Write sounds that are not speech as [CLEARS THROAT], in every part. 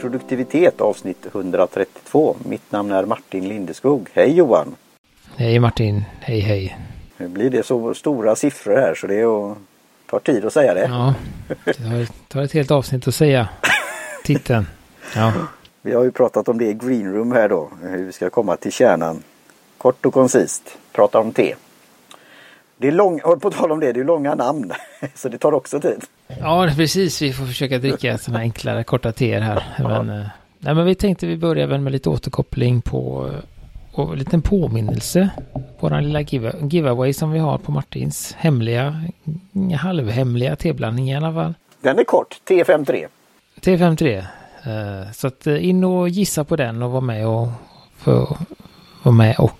produktivitet avsnitt 132. Mitt namn är Martin Lindeskog. Hej Johan! Hej Martin, hej hej! Nu blir det så stora siffror här så det är att, tar tid att säga det. Ja, det tar ett helt avsnitt att säga titeln. Ja. Vi har ju pratat om det i Green Room här då, hur vi ska komma till kärnan. Kort och koncist, prata om te. Det är lång, på tal om det, det är långa namn. [LAUGHS] Så det tar också tid. Ja, precis. Vi får försöka dricka sådana enklare korta teer här. Men, eh, nej, men vi tänkte vi börjar väl med lite återkoppling på och en liten påminnelse. Våran lilla giveaway som vi har på Martins hemliga, halvhemliga teblandning i alla fall. Den är kort, T53. T53. Eh, så att eh, in och gissa på den och vara med och få vara med och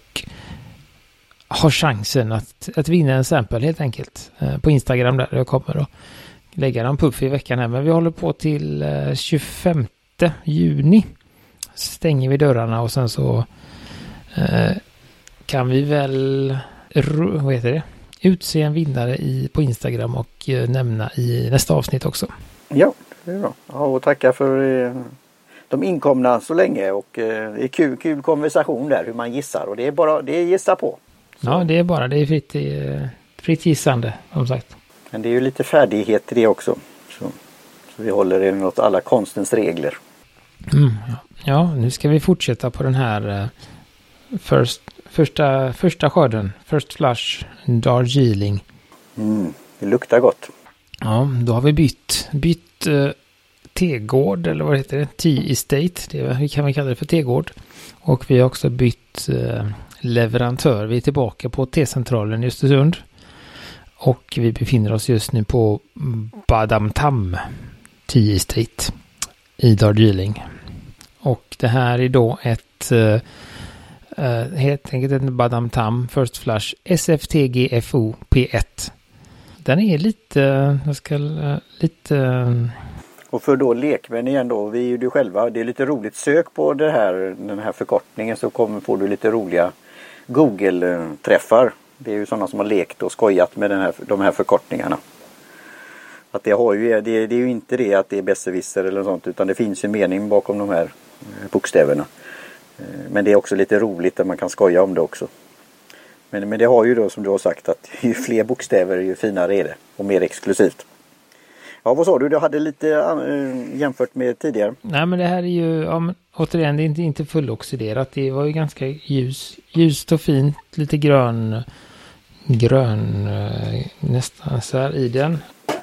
har chansen att, att vinna en sample helt enkelt. Eh, på Instagram där jag kommer att lägga en puff i veckan här. Men vi håller på till eh, 25 juni. Stänger vi dörrarna och sen så eh, kan vi väl, vad heter det, utse en vinnare i, på Instagram och eh, nämna i nästa avsnitt också. Ja, det är bra. Ja, och tacka för eh, de inkomna så länge och eh, det är kul, kul konversation där hur man gissar och det är bara det är gissa på. Ja, det är bara det är fritt, fritt gissande som sagt. Men det är ju lite färdighet i det också. Så, så vi håller enligt alla konstens regler. Mm, ja. ja, nu ska vi fortsätta på den här First, första, första skörden, First Flush, Darjeeling. Mm, det luktar gott. Ja, då har vi bytt, bytt uh, tegård eller vad heter det? Tea Estate, det vi kan vi kalla det för tegård. Och vi har också bytt uh, leverantör. Vi är tillbaka på T-centralen i Östersund. Och vi befinner oss just nu på Badam Tam Street i Darjeeling. Och det här är då ett uh, helt enkelt en Badam Tam First Flash SFTGFO P1. Den är lite, jag ska, uh, lite... Uh... Och för då lekmän igen då, vi är ju själva, det är lite roligt. Sök på det här, den här förkortningen så kommer, får du lite roliga Google-träffar. Det är ju sådana som har lekt och skojat med den här, de här förkortningarna. Att det, har ju, det, det är ju inte det att det är besserwisser eller något sånt utan det finns ju mening bakom de här eh, bokstäverna. Eh, men det är också lite roligt att man kan skoja om det också. Men, men det har ju då som du har sagt att ju fler bokstäver ju finare är det och mer exklusivt. Ja vad sa du, du hade lite äh, jämfört med tidigare? Nej men det här är ju, ja, men, återigen det är inte, inte fulloxiderat. Det var ju ganska ljus, ljust och fint, lite grön, grön äh, nästan så här i den.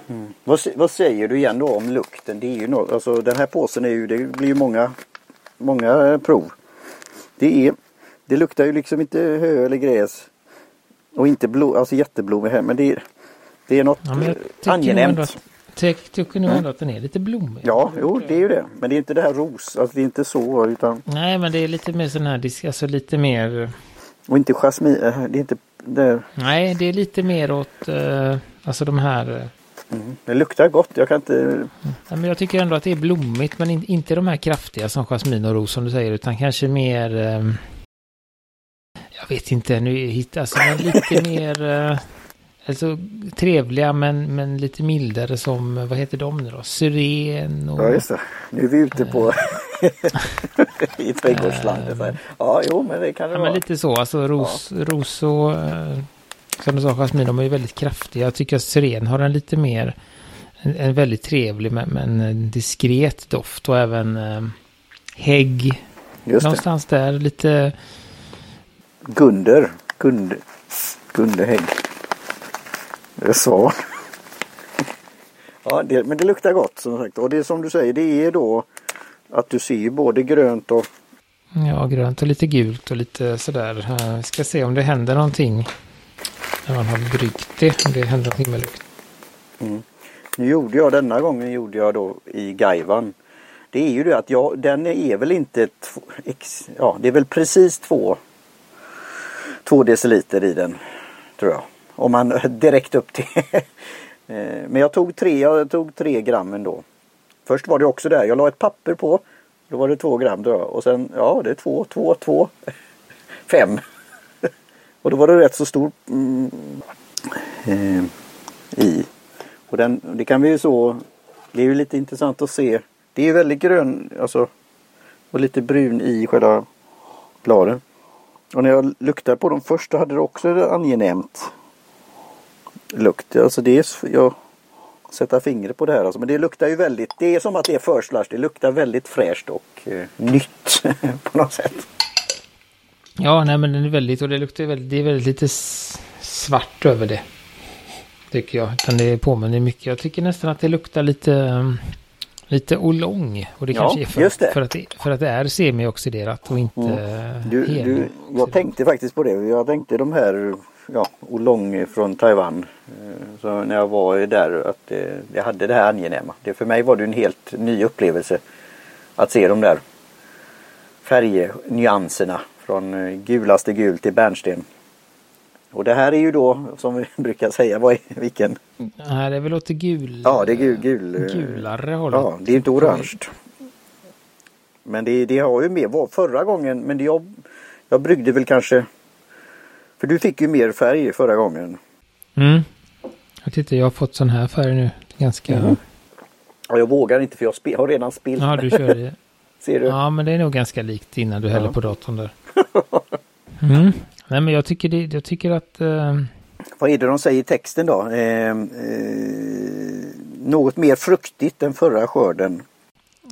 Mm. Vad, vad, säger du igen då om lukten? Det är ju något, alltså den här påsen är ju, det blir ju många, många prov. Det, är, det luktar ju liksom inte hö eller gräs. Och inte blom, alltså jätteblommig här men det är, det är något ja, angenämt. Jag tycker nog ändå att den är lite blommig. Ja, jo det är ju det. Men det är inte det här ros, alltså det är inte så utan. Nej men det är lite mer sån här, alltså lite mer. Och inte jasmin, äh, det är inte det. Nej det är lite mer åt, uh, alltså de här. Mm. Det luktar gott, jag kan inte... Ja, men jag tycker ändå att det är blommigt men in, inte de här kraftiga som jasmin och ros som du säger utan kanske mer... Eh, jag vet inte, nu hittar alltså lite [LAUGHS] mer... Eh, alltså trevliga men, men lite mildare som, vad heter de nu då? Syren och... Ja just det, nu är vi ute på... [LAUGHS] I trädgårdslandet. ja, jo men det kan det ja, vara. Men lite så, alltså ros, ja. ros och... Eh, som du sa, jasmin, de är ju väldigt kraftiga. Jag tycker att syren har en lite mer, en, en väldigt trevlig men, men, diskret doft och även eh, hägg. Just någonstans det. där, lite... Gunder, Gund, Gundehägg. Det är så. ja, det, men det luktar gott som sagt. Och det är som du säger, det är då att du ser både grönt och... Ja, grönt och lite gult och lite sådär. Vi ska se om det händer någonting när man har bryggt det. Det händer någonting med lukt. Mm. Nu gjorde jag denna gången gjorde jag då i Gaivan. Det är ju det att jag, den är väl inte, två, ex, ja det är väl precis två, två deciliter i den. Tror jag. Om man [LAUGHS] direkt upp till. [LAUGHS] Eh, men jag tog tre, jag tog tre gram ändå. Först var det också där, jag la ett papper på. Då var det två gram då. Och sen, ja det är två, två, två. [LAUGHS] Fem. Och då var det rätt så stor mm, eh, i. Och den, det kan vi ju så, det är ju lite intressant att se Det är väldigt grön, alltså och lite brun i själva bladen. Och när jag luktade på dem först hade det också angenämt lukt. Alltså det är, jag sätta fingret på det här alltså. Men det luktar ju väldigt, det är som att det är first flush. Det luktar väldigt fräscht och eh, nytt [LAUGHS] på något sätt. Ja, nej men den är väldigt, och det luktar väldigt, det är väldigt lite svart över det. Tycker jag. Utan det påminner mycket. Jag tycker nästan att det luktar lite, um, lite olong. Och det ja, kanske är för, just det. För, att det, för att det är semioxiderat och inte mm. du, du, Jag tänkte faktiskt på det. Jag tänkte de här ja, olong från Taiwan. Eh, så när jag var där att jag hade det här angenäma. Det, för mig var det en helt ny upplevelse att se de där färgnyanserna från eh, gulaste gul till bärnsten. Och det här är ju då som vi [LAUGHS] brukar säga, vad är, vilken? Nej, det är väl åt det gul. Ja, det är gul, gul. Gulare hållet. Ja, det är inte orange. Men det, det har ju mer, var förra gången, men det jag, jag bryggde väl kanske för du fick ju mer färg förra gången. Mm. Jag tittar, jag har fått sån här färg nu. Ganska... Mm. Ja, jag vågar inte för jag har redan spilt. Ja, du kör det. [LAUGHS] Ser du? Ja, men det är nog ganska likt innan du ja. häller på datorn där. [LAUGHS] Mm. Nej, men jag tycker, det, jag tycker att... Uh... Vad är det de säger i texten då? Eh, eh, något mer fruktigt än förra skörden.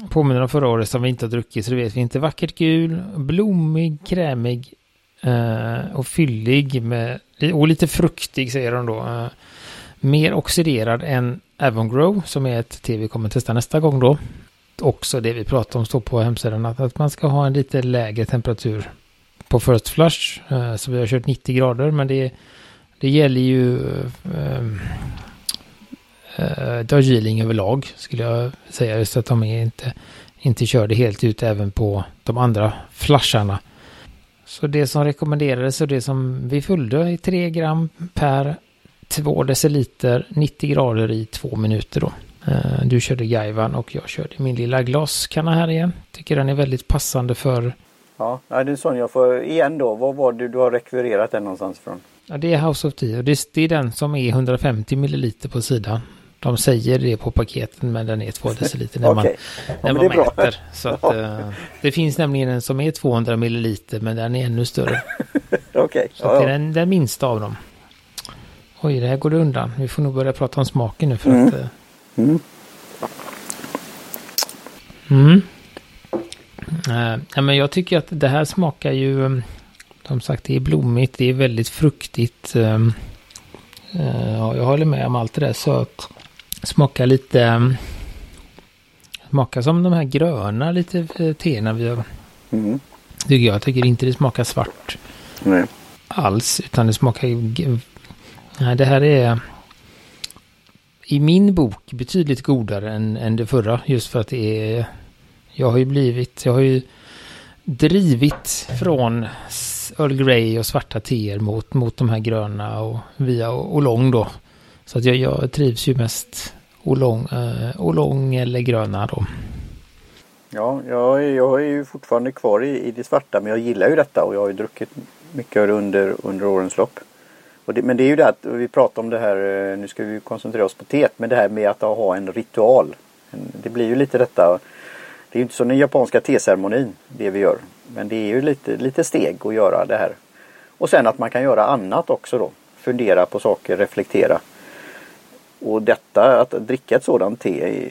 Påminner om förra året som vi inte har druckit så det vet vi inte. Vackert gul, blommig, krämig, Eh, och fyllig med, och lite fruktig säger de då. Eh, mer oxiderad än Avongrow som är ett te vi kommer testa nästa gång då. Också det vi pratar om står på hemsidan att, att man ska ha en lite lägre temperatur på First Flush. Eh, så vi har kört 90 grader men det, det gäller ju ehm, eh, Darjeeling överlag skulle jag säga. Just att de är inte, inte körde helt ut även på de andra flasharna. Så det som rekommenderades och det som vi följde är 3 gram per 2 deciliter 90 grader i 2 minuter då. Eh, du körde Gaivan och jag körde min lilla glaskanna här igen. Tycker den är väldigt passande för... Ja, det är en sån jag får igen då. Vad var det du har rekvirerat den någonstans från? Ja, det är House of Tea och det är den som är 150 milliliter på sidan. De säger det på paketen men den är 2 deciliter när man, okay. när man mäter. Bra. Så att, uh, det finns nämligen en som är 200 milliliter men den är ännu större. [LAUGHS] okay. Så ja, det är den, den, minsta av dem. Oj, det här går det undan. Vi får nog börja prata om smaken nu för mm. att... Uh, mm. Mm. Uh, ja, men jag tycker att det här smakar ju... Um, som sagt, det är blommigt, det är väldigt fruktigt. Um, uh, jag håller med om allt det där sött. Smakar lite... Smakar som de här gröna lite eh, teerna vi har. Mm. Tycker jag. Jag tycker inte det smakar svart. Nej. Alls. Utan det smakar... Nej, det här är... I min bok betydligt godare än, än det förra. Just för att det är... Jag har ju blivit... Jag har ju drivit från Earl Grey och svarta teer mot, mot de här gröna och via Olong då. Så att jag, jag trivs ju mest olång, eh, olång eller gröna då. Ja, jag, jag är ju fortfarande kvar i, i det svarta men jag gillar ju detta och jag har ju druckit mycket under, under årens lopp. Det, men det är ju det att vi pratar om det här, eh, nu ska vi koncentrera oss på teet, men det här med att ha en ritual. Det blir ju lite detta, det är ju inte som den japanska teceremonin det vi gör. Men det är ju lite, lite steg att göra det här. Och sen att man kan göra annat också då. Fundera på saker, reflektera. Och detta, att dricka ett sådant te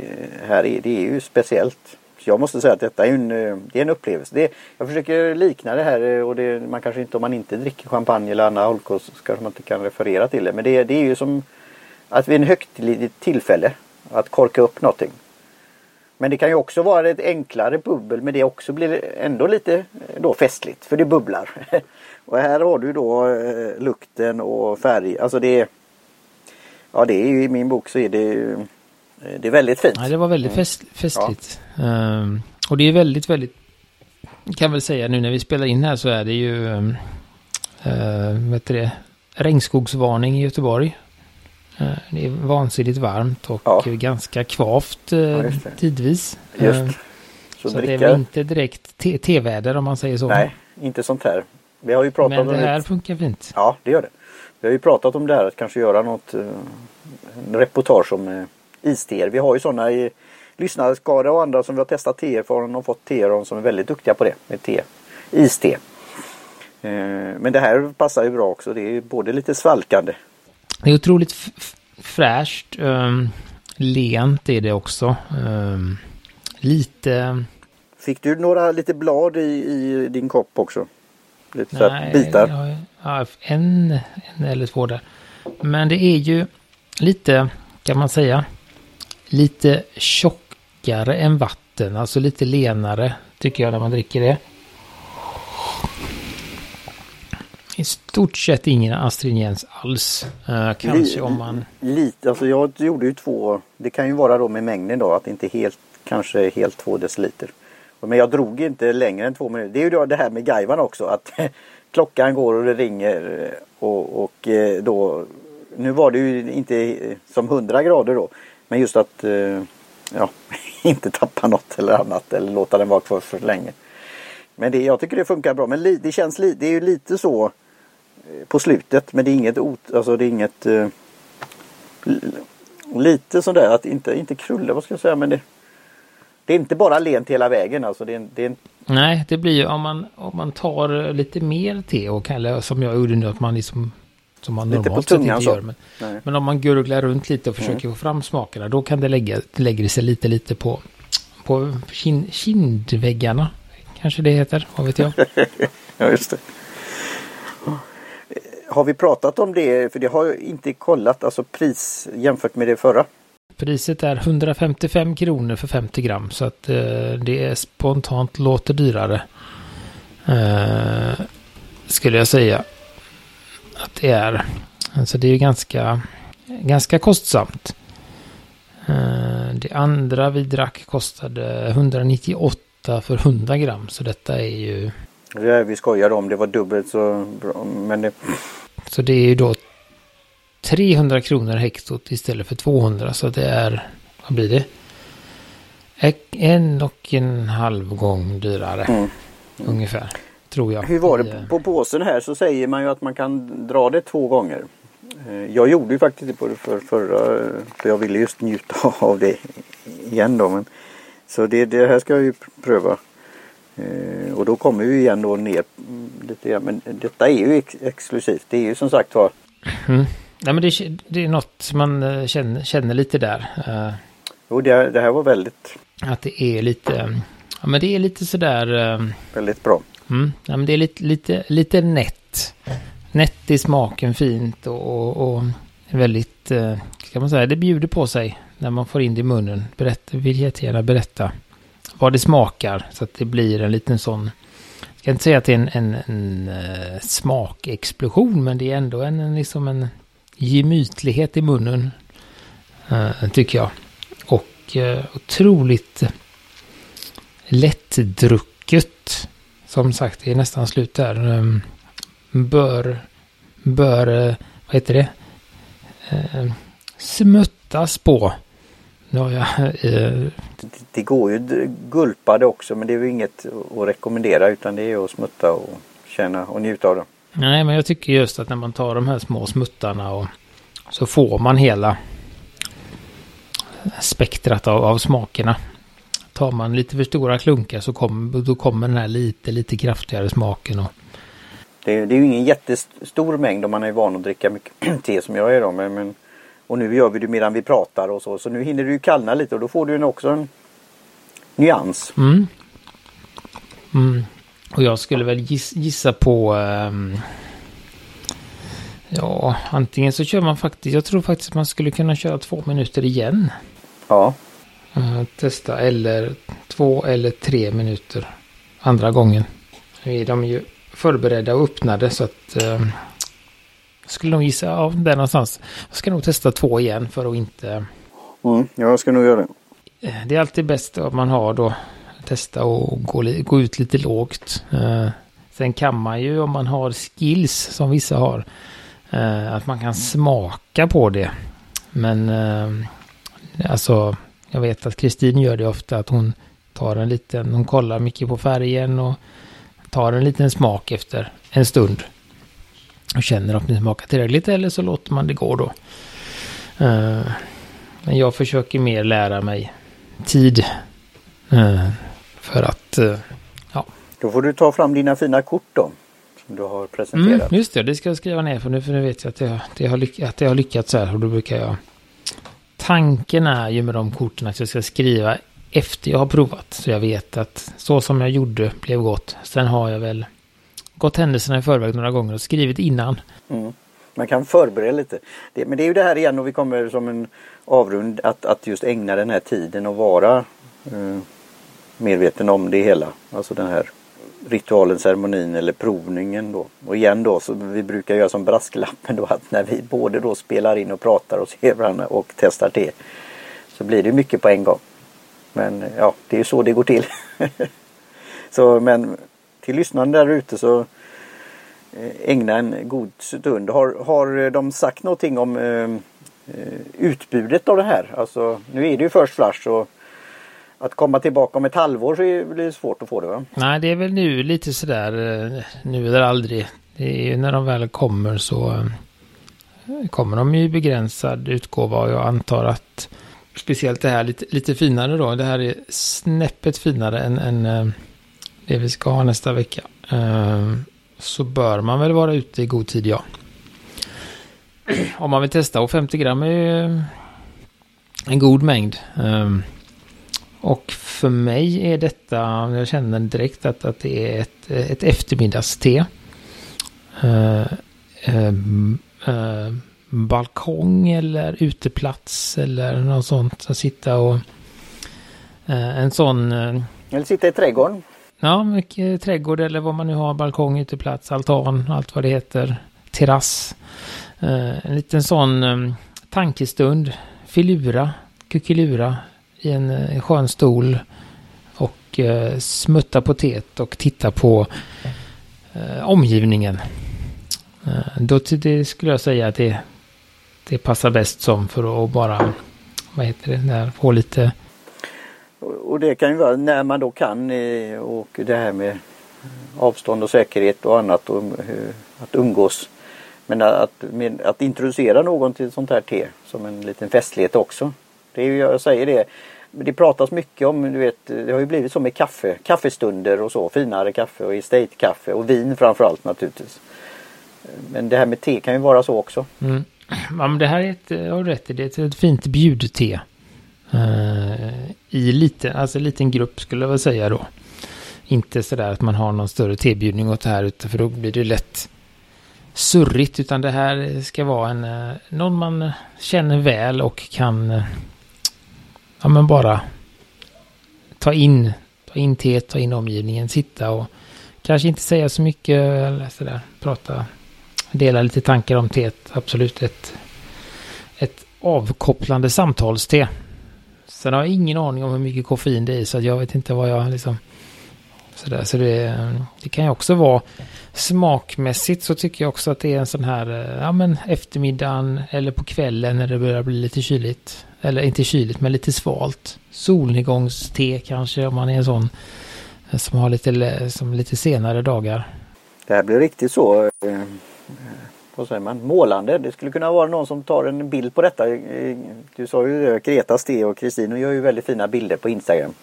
här, är, det är ju speciellt. jag måste säga att detta är en, eh, det är en upplevelse. Det, jag försöker likna det här eh, och det, man kanske inte, om man inte dricker champagne eller annan alkohol så kanske man inte kan referera till det. Men det, det är ju som att vid en högtidligt tillfälle att korka upp någonting. Men det kan ju också vara ett enklare bubbel men det också blir ändå lite eh, då festligt för det bubblar. [LAUGHS] och här har du då lukten och färg. Alltså det Ja det är ju i min bok så är det det är väldigt fint. Ja, det var väldigt mm. fest, festligt. Ja. Um, och det är väldigt, väldigt, kan väl säga nu när vi spelar in här så är det ju, um, uh, vet det, regnskogsvarning i Göteborg. Uh, det är vansinnigt varmt och ja. ganska kvavt uh, ja, tidvis. Just. Uh, så, så det är väl inte direkt te-väder om man säger så. Nej, inte sånt här. Vi har ju pratat Men det här funkar fint. Ja, det gör det. Vi har ju pratat om det här att kanske göra något eh, reportage om eh, isteer. Vi har ju sådana i lyssnarskara och andra som vi har testat teer från och fått teer som är väldigt duktiga på det med te. Iste. Eh, men det här passar ju bra också. Det är både lite svalkande. Det är otroligt fräscht. Um, lent är det också. Um, lite... Fick du några lite blad i, i din kopp också? Lite Nej, bitar? Ja, en, en eller två där. Men det är ju lite, kan man säga, lite tjockare än vatten. Alltså lite lenare tycker jag när man dricker det. I stort sett ingen astringens alls. Uh, kanske om man... Lite, alltså jag gjorde ju två. Det kan ju vara då med mängden då att inte helt, kanske helt två deciliter. Men jag drog inte längre än två minuter. Det är ju det här med gaivan också att [LAUGHS] klockan går och det ringer eh, och, och eh, då nu var det ju inte eh, som 100 grader då. Men just att ja, [LAUGHS] inte tappa något eller annat eller låta den vara kvar för länge. Men det, jag tycker det funkar bra. Men li, det känns li, det är ju lite så på slutet. Men det är inget, alltså det är inget lite sådär att inte, inte krulla, vad ska jag säga, men det, det är inte bara lent hela vägen alltså. Det är, det är Nej, det blir ju om man, om man tar lite mer te och kan, som jag gjorde nu, att man liksom som man lite normalt sett inte gör. Men, men, om man gurglar runt lite och försöker mm. få fram smakerna, då kan det lägga, lägger det sig lite, lite på, på kind, kindväggarna. Kanske det heter, vad vet jag. [LAUGHS] ja, just det. Har vi pratat om det? För det har jag inte kollat, alltså pris jämfört med det förra. Priset är 155 kronor för 50 gram så att eh, det är spontant låter dyrare. Eh, skulle jag säga att det är. Alltså det är ganska, ganska kostsamt. Eh, det andra vi drack kostade 198 för 100 gram så detta är ju... Det vi skojade om, det var dubbelt så bra. Men det... Så det är ju då 300 kronor hektot istället för 200 så det är, vad blir det? En och en halv gång dyrare. Mm. Mm. Ungefär. Tror jag. Hur var det på, på påsen här så säger man ju att man kan dra det två gånger. Eh, jag gjorde ju faktiskt det på det för, förra för jag ville just njuta [LAUGHS] av det igen då. Men, så det, det här ska jag ju pröva. Eh, och då kommer vi igen då ner lite grann. Men detta är ju ex exklusivt. Det är ju som sagt var. Mm. Nej men det, det, är något man eh, känner, känner lite där. Jo det, det här var väldigt. Att det är lite. Ja men det är lite sådär. Väldigt bra. Mm. Ja, men det är lite, lite, lite nätt. Nätt i smaken, fint och, och, väldigt, eh, ska man säga, det bjuder på sig när man får in det i munnen. Berätta, vill jättegärna berätta vad det smakar så att det blir en liten sån, jag ska inte säga att det är en, en, en smakexplosion, men det är ändå en, en, liksom en gemytlighet i munnen, eh, tycker jag. Och eh, otroligt lättdrucket som sagt, det är nästan slut där. Ehm, bör, bör, eh, vad heter det? Ehm, smuttas på. Ja, ja, eh, det går ju gulpa det också men det är ju inget att rekommendera utan det är att smutta och känna och njuta av det. Nej men jag tycker just att när man tar de här små smuttarna och så får man hela spektrat av, av smakerna. Tar man lite för stora klunkar så kommer, då kommer den här lite, lite kraftigare smaken. Och... Det, det är ju ingen jättestor mängd om man är van att dricka mycket [CLEARS THROAT] te som jag är då. Men, men, och nu gör vi det medan vi pratar och så. Så nu hinner du kallna lite och då får du också en nyans. Mm. Mm. Och jag skulle väl giss, gissa på... Um... Ja, antingen så kör man faktiskt... Jag tror faktiskt att man skulle kunna köra två minuter igen. Ja. Uh, testa eller två eller tre minuter andra gången. Nu är de ju förberedda och öppnade så att uh, skulle nog gissa av ja, där någonstans. Jag ska nog testa två igen för att inte... Mm, jag ska nog göra det. Eh, det är alltid bäst att man har då testa och gå, gå ut lite lågt. Eh, sen kan man ju om man har skills som vissa har. Eh, att man kan smaka på det. Men eh, alltså jag vet att Kristin gör det ofta att hon tar en liten, hon kollar mycket på färgen och tar en liten smak efter en stund. Och känner om det smakar tillräckligt eller så låter man det gå då. Eh, men jag försöker mer lära mig tid. Eh, för att, eh, ja. Då får du ta fram dina fina kort då. Som du har presenterat. Mm, just det, det ska jag skriva ner för nu, för nu vet jag att det, det, har, lyck, att det har lyckats här. Och då brukar jag... Tanken är ju med de korten att jag ska skriva efter jag har provat. Så jag vet att så som jag gjorde blev gott. Sen har jag väl gått händelserna i förväg några gånger och skrivit innan. Mm. Man kan förbereda lite. Det, men det är ju det här igen och vi kommer som en avrund att, att just ägna den här tiden och vara eh, medveten om det hela. Alltså den här ritualen, ceremonin eller provningen då. Och igen då så vi brukar göra som brasklappen då att när vi både då spelar in och pratar och ser varandra och testar te så blir det mycket på en gång. Men ja, det är ju så det går till. [LAUGHS] så men till lyssnarna där ute så eh, ägna en god stund. Har, har de sagt någonting om eh, eh utbudet av det här? Alltså nu är det ju First Flash och att komma tillbaka om ett halvår så blir det svårt att få det va? Nej, det är väl nu lite sådär eh, nu eller aldrig. Det är ju när de väl kommer så eh, kommer de i begränsad utgåva och jag antar att speciellt det här lite, lite finare då. Det här är snäppet finare än, än eh, det vi ska ha nästa vecka. Så bör man väl vara ute i god tid, ja. Om man vill testa och 50 gram är ju en god mängd. Och för mig är detta, jag känner direkt att, att det är ett, ett eftermiddagste. Uh, uh, balkong eller uteplats eller något sånt. Att sitta och eh, en sån... Eh, eller sitta i trädgården. Ja, mycket trädgård eller vad man nu har. Balkong, uteplats, altan, allt vad det heter. Terrass. Eh, en liten sån eh, tankestund. Filura, kuckelura i en en skön stol. Och eh, smutta på teet och titta på eh, omgivningen. Eh, då det skulle jag säga att det det passar bäst som för att bara, vad heter det, där, få lite... Och det kan ju vara när man då kan eh, och det här med avstånd och säkerhet och annat och eh, att umgås. Men att, med, att introducera någon till sånt här te som en liten festlighet också. Det är ju, jag säger det, det pratas mycket om, du vet, det har ju blivit så med kaffe, kaffestunder och så, finare kaffe och estate-kaffe och vin framförallt naturligtvis. Men det här med te kan ju vara så också. Mm. Ja, men det här är ett, jag har rätt det är ett fint bjudte. Uh, I lite, alltså liten grupp skulle jag väl säga då. Inte sådär att man har någon större tebjudning åt det här, utan för då blir det lätt surrigt, utan det här ska vara en, eh, någon man känner väl och kan, uh, ja men bara ta in, ta in teet, ta in omgivningen, sitta och kanske inte säga så mycket, eller sådär, prata dela lite tankar om teet. Absolut ett, ett avkopplande samtalste. Sen har jag ingen aning om hur mycket koffein det är så jag vet inte vad jag liksom... Sådär, så det, det kan ju också vara smakmässigt så tycker jag också att det är en sån här, ja men eftermiddagen eller på kvällen när det börjar bli lite kyligt. Eller inte kyligt men lite svalt. Solnedgångste kanske om man är en sån som har lite, som lite senare dagar. Det här blir riktigt så eh, vad säger man, målande. Det skulle kunna vara någon som tar en bild på detta. Du sa ju det, Greta Ste och Kristin gör ju väldigt fina bilder på Instagram.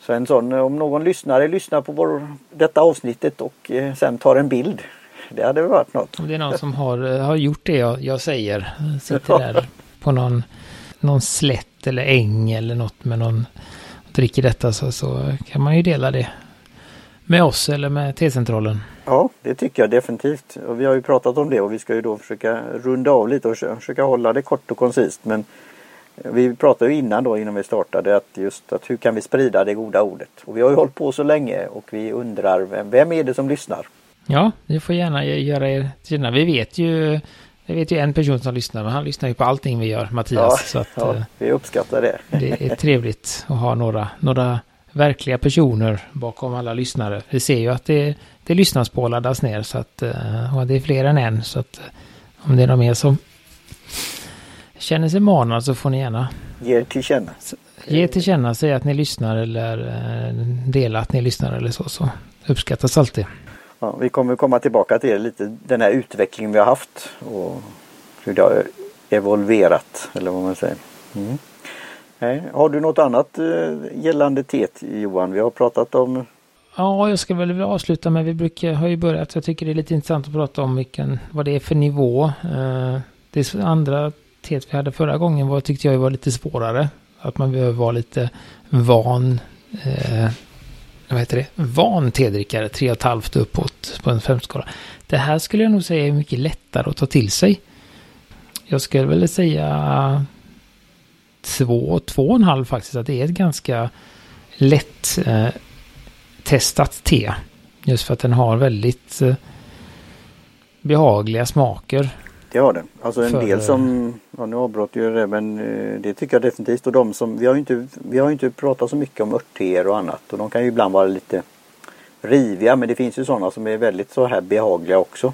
Så en sån, om någon lyssnare lyssnar på vår, detta avsnittet och eh, sen tar en bild. Det hade varit något. Om det är någon som har, eh, har gjort det jag, jag säger. Sitter där på någon, någon slätt eller äng eller något med någon dricker detta så, så kan man ju dela det med oss eller med T-centralen. Ja, det tycker jag definitivt. Och vi har ju pratat om det och vi ska ju då försöka runda av lite och försöka hålla det kort och koncist. Men vi pratade ju innan då innan vi startade att just att hur kan vi sprida det goda ordet? Och vi har ju hållit på så länge och vi undrar vem, vem är det som lyssnar? Ja, ni får gärna göra er känna. Vi vet ju vi vet ju en person som lyssnar, men han lyssnar ju på allting vi gör, Mattias. Ja, så att, ja, vi uppskattar det. [LAUGHS] Det är trevligt att ha några, några verkliga personer bakom alla lyssnare. Vi ser ju att det, det lyssnas på och laddas ner så att eh, och det är fler än en. Så att eh, om det är någon mer som känner sig manad så får ni gärna ge till känna. Ge till känna, säg att ni lyssnar eller eh, dela att ni lyssnar eller så. så uppskattas alltid. Ja, vi kommer komma tillbaka till lite den här utvecklingen vi har haft och hur det har evolverat eller vad man säger. Mm. Nej. Har du något annat eh, gällande teet Johan? Vi har pratat om Ja, jag ska väl avsluta med, vi brukar, har ju börjat, jag tycker det är lite intressant att prata om vilken, vad det är för nivå. Eh, det andra teet vi hade förra gången var, tyckte jag var lite svårare. Att man behöver vara lite van, eh, vad heter det, van tedrickare, tre och ett halvt uppåt på en femskala. Det här skulle jag nog säga är mycket lättare att ta till sig. Jag skulle väl säga två, två och en halv faktiskt, att det är ett ganska lätt eh, testat te. Just för att den har väldigt eh, behagliga smaker. Det har den. Alltså en för, del som, ja nu avbröt ju det men eh, det tycker jag definitivt. Och de som, vi har ju inte, vi har inte pratat så mycket om örtteer och annat och de kan ju ibland vara lite riviga men det finns ju sådana som är väldigt så här behagliga också.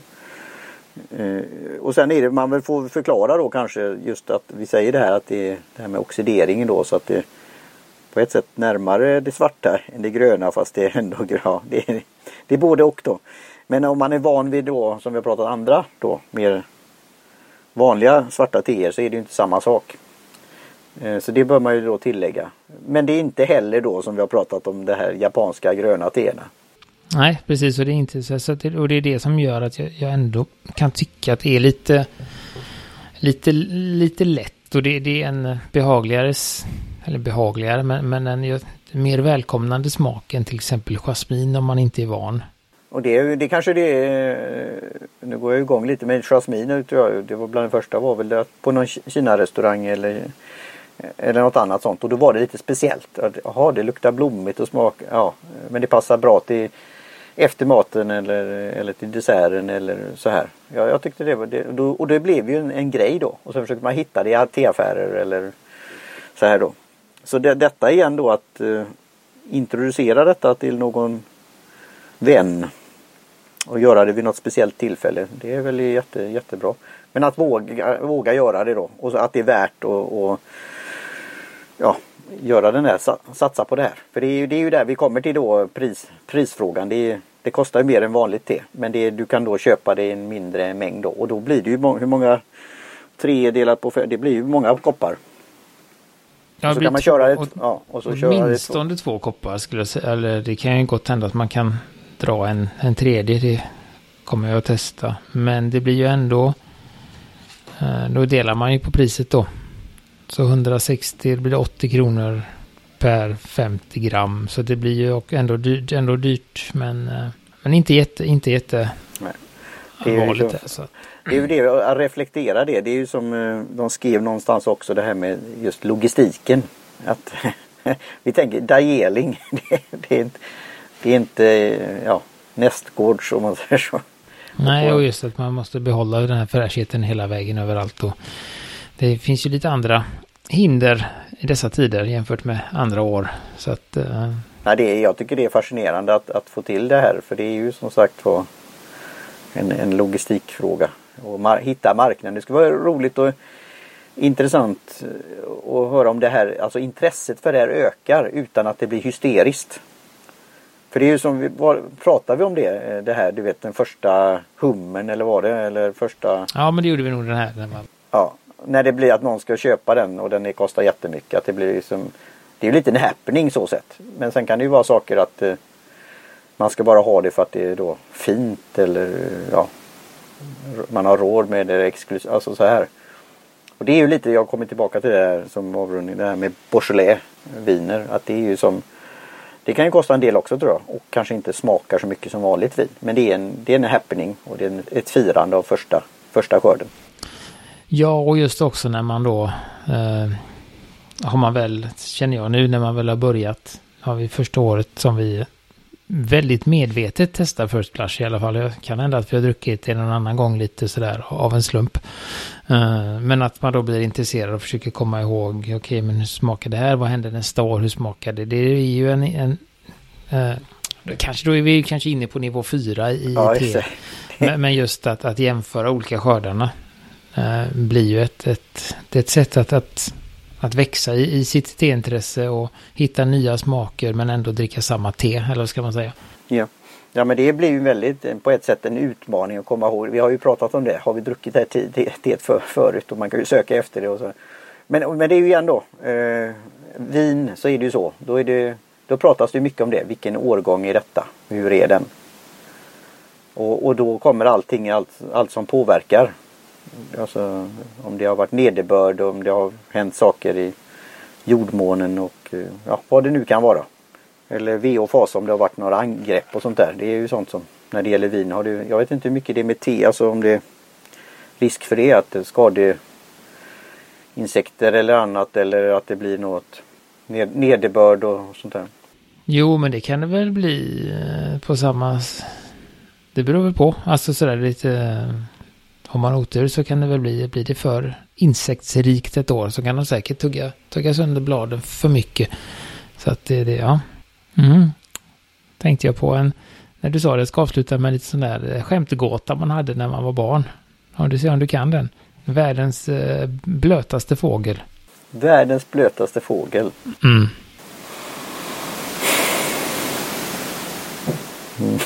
Eh, och sen är det, man väl får förklara då kanske just att vi säger det här att det är det här med oxideringen då så att det på ett sätt närmare det svarta än det gröna fast det är ändå [LAUGHS] grönt. det, är, det är både och då. Men om man är van vid då som vi har pratat andra då mer vanliga svarta teer så är det inte samma sak. Eh, så det bör man ju då tillägga. Men det är inte heller då som vi har pratat om det här japanska gröna teerna. Nej, precis. Och det är, inte så, så det, och det är det som gör att jag, jag, ändå kan tycka att det är lite, lite, lite lätt. Och det, det är en behagligare, eller behagligare, men, men en mer välkomnande smak än till exempel jasmin om man inte är van. Och det, det kanske det är, nu går jag igång lite med jasmin det var bland det första var väl det på någon Kina-restaurang eller eller något annat sånt och då var det lite speciellt. Jaha, det luktar blommigt och smak, ja, men det passar bra till efter maten eller, eller till desserten eller så här. Ja, jag tyckte det var det. Och det blev ju en, en grej då. Och så försökte man hitta det i teaffärer eller så här då. Så det, detta igen då att uh, introducera detta till någon vän och göra det vid något speciellt tillfälle. Det är väl jätte, jättebra. Men att våga, våga göra det då och att det är värt att ja, göra den här, satsa på det här. För det är ju, det är ju där vi kommer till då pris, prisfrågan. Det, är, det kostar ju mer än vanligt te. Men det, du kan då köpa det i en mindre mängd då. Och då blir det ju hur många tre delat på fem, det blir ju många koppar. Ja, så kan man köra ett, ja, och så åtminstone två koppar skulle jag säga. Eller det kan ju gott hända att man kan dra en, en tredje. Det kommer jag att testa. Men det blir ju ändå. Eh, då delar man ju på priset då. Så 160 blir 80 kronor per 50 gram. Så det blir ju ändå dyrt, ändå dyrt men, eh, men inte jätte, inte jätte Nej. Det är, ju liksom, så. det är ju det, att reflektera det. Det är ju som eh, de skrev någonstans också det här med just logistiken. Att [LAUGHS] vi tänker Dajeling, [LAUGHS] det, det, är inte, inte ja, nästgårds om man säger så. Nej, och just att man måste behålla den här fräschheten hela vägen överallt. Och det finns ju lite andra hinder i dessa tider jämfört med andra år. Så att, uh... Nej, det är, jag tycker det är fascinerande att, att få till det här för det är ju som sagt var en, en logistikfråga. Och mar hitta marknaden. Det skulle vara roligt och intressant eh, att höra om det här, alltså intresset för det här ökar utan att det blir hysteriskt. För det är ju som vi, pratar vi om det, eh, det här, du vet den första hummen eller var det? Eller första... Ja men det gjorde vi nog den här. Ja, när det blir att någon ska köpa den och den kostar jättemycket. Att det blir liksom, det är ju lite en happening så sett. Men sen kan det ju vara saker att eh, man ska bara ha det för att det är då fint eller ja, man har råd med det exklusivt. Alltså så här. Och det är ju lite, jag kommer tillbaka till det här som avrundning, det här med Beaujolais viner. Att det är ju som det kan ju kosta en del också tror jag och kanske inte smakar så mycket som vanligt vin. Men det är en, det är en happening och det är ett firande av första, första skörden. Ja, och just också när man då eh, har man väl, känner jag nu när man väl har börjat, har vi första året som vi väldigt medvetet testar First Blush i alla fall. Jag kan hända att vi har druckit det någon annan gång lite sådär av en slump. Uh, men att man då blir intresserad och försöker komma ihåg, okej okay, men hur smakar det här, vad händer nästa år, hur smakar det? Det är ju en, en uh, kanske då är vi kanske inne på nivå fyra i ja, te. Men, men, just att, att jämföra olika skördarna uh, blir ju ett, ett, det är ett sätt att, att att växa i, i sitt teintresse och hitta nya smaker men ändå dricka samma te, eller vad ska man säga? Ja. Ja men det blir ju väldigt eh, på ett sätt en utmaning att komma ihåg. Vi har ju pratat om det. Har vi druckit det här teet för, förut och man kan ju söka efter det och så. Men, men det är ju ändå. Eh, vin så är det ju så. Då, är det, då pratas det mycket om det. Vilken årgång är detta? Hur är den? Och, och då kommer allting, allt, allt som påverkar. Alltså om det har varit nederbörd, om det har hänt saker i jordmånen och eh, ja, vad det nu kan vara. Eller ve och fasa om det har varit några angrepp och sånt där. Det är ju sånt som när det gäller vin har det, jag vet inte hur mycket det är med te, alltså om det är risk för det, att det skadar insekter eller annat eller att det blir något nederbörd och sånt där. Jo, men det kan det väl bli eh, på samma... Det beror väl på. Alltså sådär lite... Eh, om man har otur så kan det väl bli, blir det för insektsrikt ett år så kan de säkert tugga, tugga sönder bladen för mycket. Så att det, det ja. Mm. Tänkte jag på en, när du sa det, ska avsluta med lite sån där eh, skämtgåta man hade när man var barn. Om du ser om du kan den. Världens eh, blötaste fågel. Världens blötaste fågel. Mm. Mm.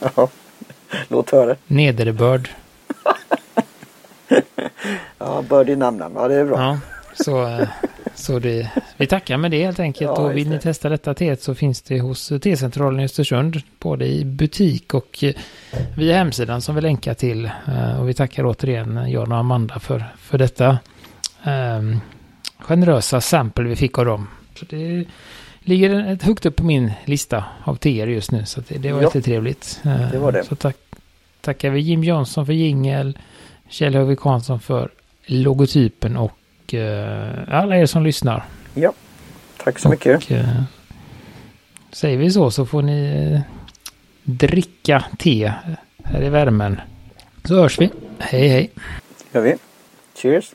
[LAUGHS] ja, [LAUGHS] låt höra. Nederbörd. [LAUGHS] ja, börd i namnen. Ja, det är bra. Ja, så, eh, så det, vi tackar med det helt enkelt. Ja, och vill ni testa detta teet så finns det hos T-centralen i Östersund. Både i butik och eh, via hemsidan som vi länkar till. Eh, och vi tackar återigen Jan och Amanda för, för detta um, generösa sample vi fick av dem. Så det ligger högt upp på min lista av teer just nu. Så det, det var ja, jättetrevligt. Det var det. Så tack, tackar vi Jim Johnson för jingel. Kjell Högvik Hansson för logotypen och uh, alla er som lyssnar. Ja, tack så och, mycket. Uh, säger vi så så får ni uh, dricka te här i värmen. Så hörs vi. Hej hej. gör vi. Cheers.